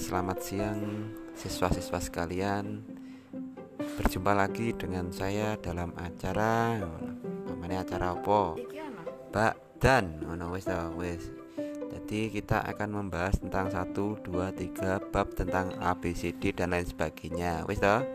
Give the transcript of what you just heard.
selamat siang siswa-siswa sekalian. Berjumpa lagi dengan saya dalam acara namanya acara apa? Bak dan ngono wis wis. Jadi kita akan membahas tentang 1 2 3 bab tentang ABCD dan lain sebagainya. Wis toh?